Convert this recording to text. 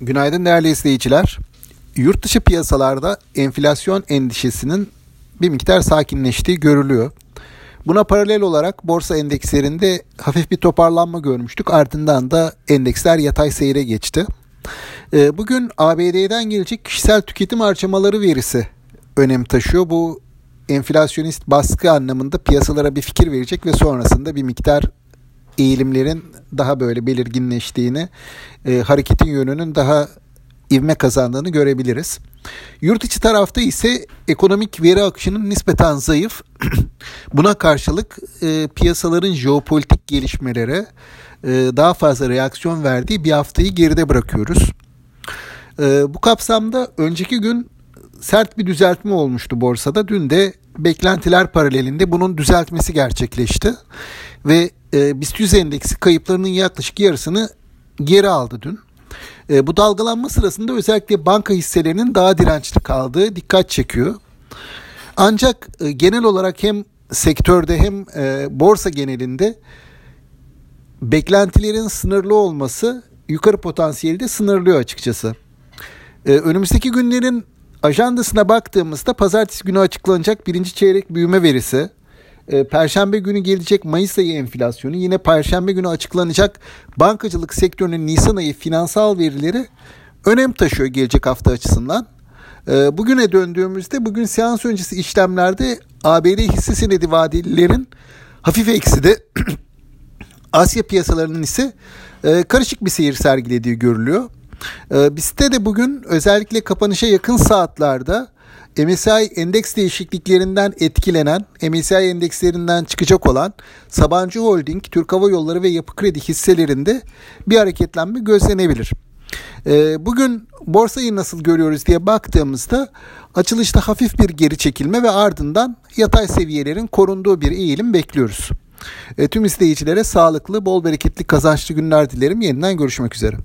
Günaydın değerli izleyiciler. Yurt dışı piyasalarda enflasyon endişesinin bir miktar sakinleştiği görülüyor. Buna paralel olarak borsa endekslerinde hafif bir toparlanma görmüştük. Ardından da endeksler yatay seyre geçti. Ee, bugün ABD'den gelecek kişisel tüketim harcamaları verisi önem taşıyor. Bu enflasyonist baskı anlamında piyasalara bir fikir verecek ve sonrasında bir miktar eğilimlerin daha böyle belirginleştiğini, e, hareketin yönünün daha ivme kazandığını görebiliriz. Yurt içi tarafta ise ekonomik veri akışının nispeten zayıf. Buna karşılık e, piyasaların jeopolitik gelişmelere e, daha fazla reaksiyon verdiği bir haftayı geride bırakıyoruz. E, bu kapsamda önceki gün sert bir düzeltme olmuştu borsada. Dün de beklentiler paralelinde bunun düzeltmesi gerçekleşti. Ve e, BIST 100 endeksi kayıplarının yaklaşık yarısını geri aldı dün. E, bu dalgalanma sırasında özellikle banka hisselerinin daha dirençli kaldığı dikkat çekiyor. Ancak e, genel olarak hem sektörde hem e, borsa genelinde beklentilerin sınırlı olması yukarı potansiyeli de sınırlıyor açıkçası. E, önümüzdeki günlerin ajandasına baktığımızda pazartesi günü açıklanacak birinci çeyrek büyüme verisi, e, Perşembe günü gelecek Mayıs ayı enflasyonu, yine Perşembe günü açıklanacak bankacılık sektörünün Nisan ayı finansal verileri önem taşıyor gelecek hafta açısından. E, bugüne döndüğümüzde bugün seans öncesi işlemlerde ABD hisse senedi vadelilerin hafif ekside Asya piyasalarının ise e, karışık bir seyir sergilediği görülüyor. E, BIST'te de bugün özellikle kapanışa yakın saatlerde MSCI endeks değişikliklerinden etkilenen, MSCI endekslerinden çıkacak olan Sabancı Holding, Türk Hava Yolları ve Yapı Kredi hisselerinde bir hareketlenme gözlenebilir. Ee, bugün borsayı nasıl görüyoruz diye baktığımızda açılışta hafif bir geri çekilme ve ardından yatay seviyelerin korunduğu bir eğilim bekliyoruz. Tüm izleyicilere sağlıklı, bol bereketli, kazançlı günler dilerim. Yeniden görüşmek üzere.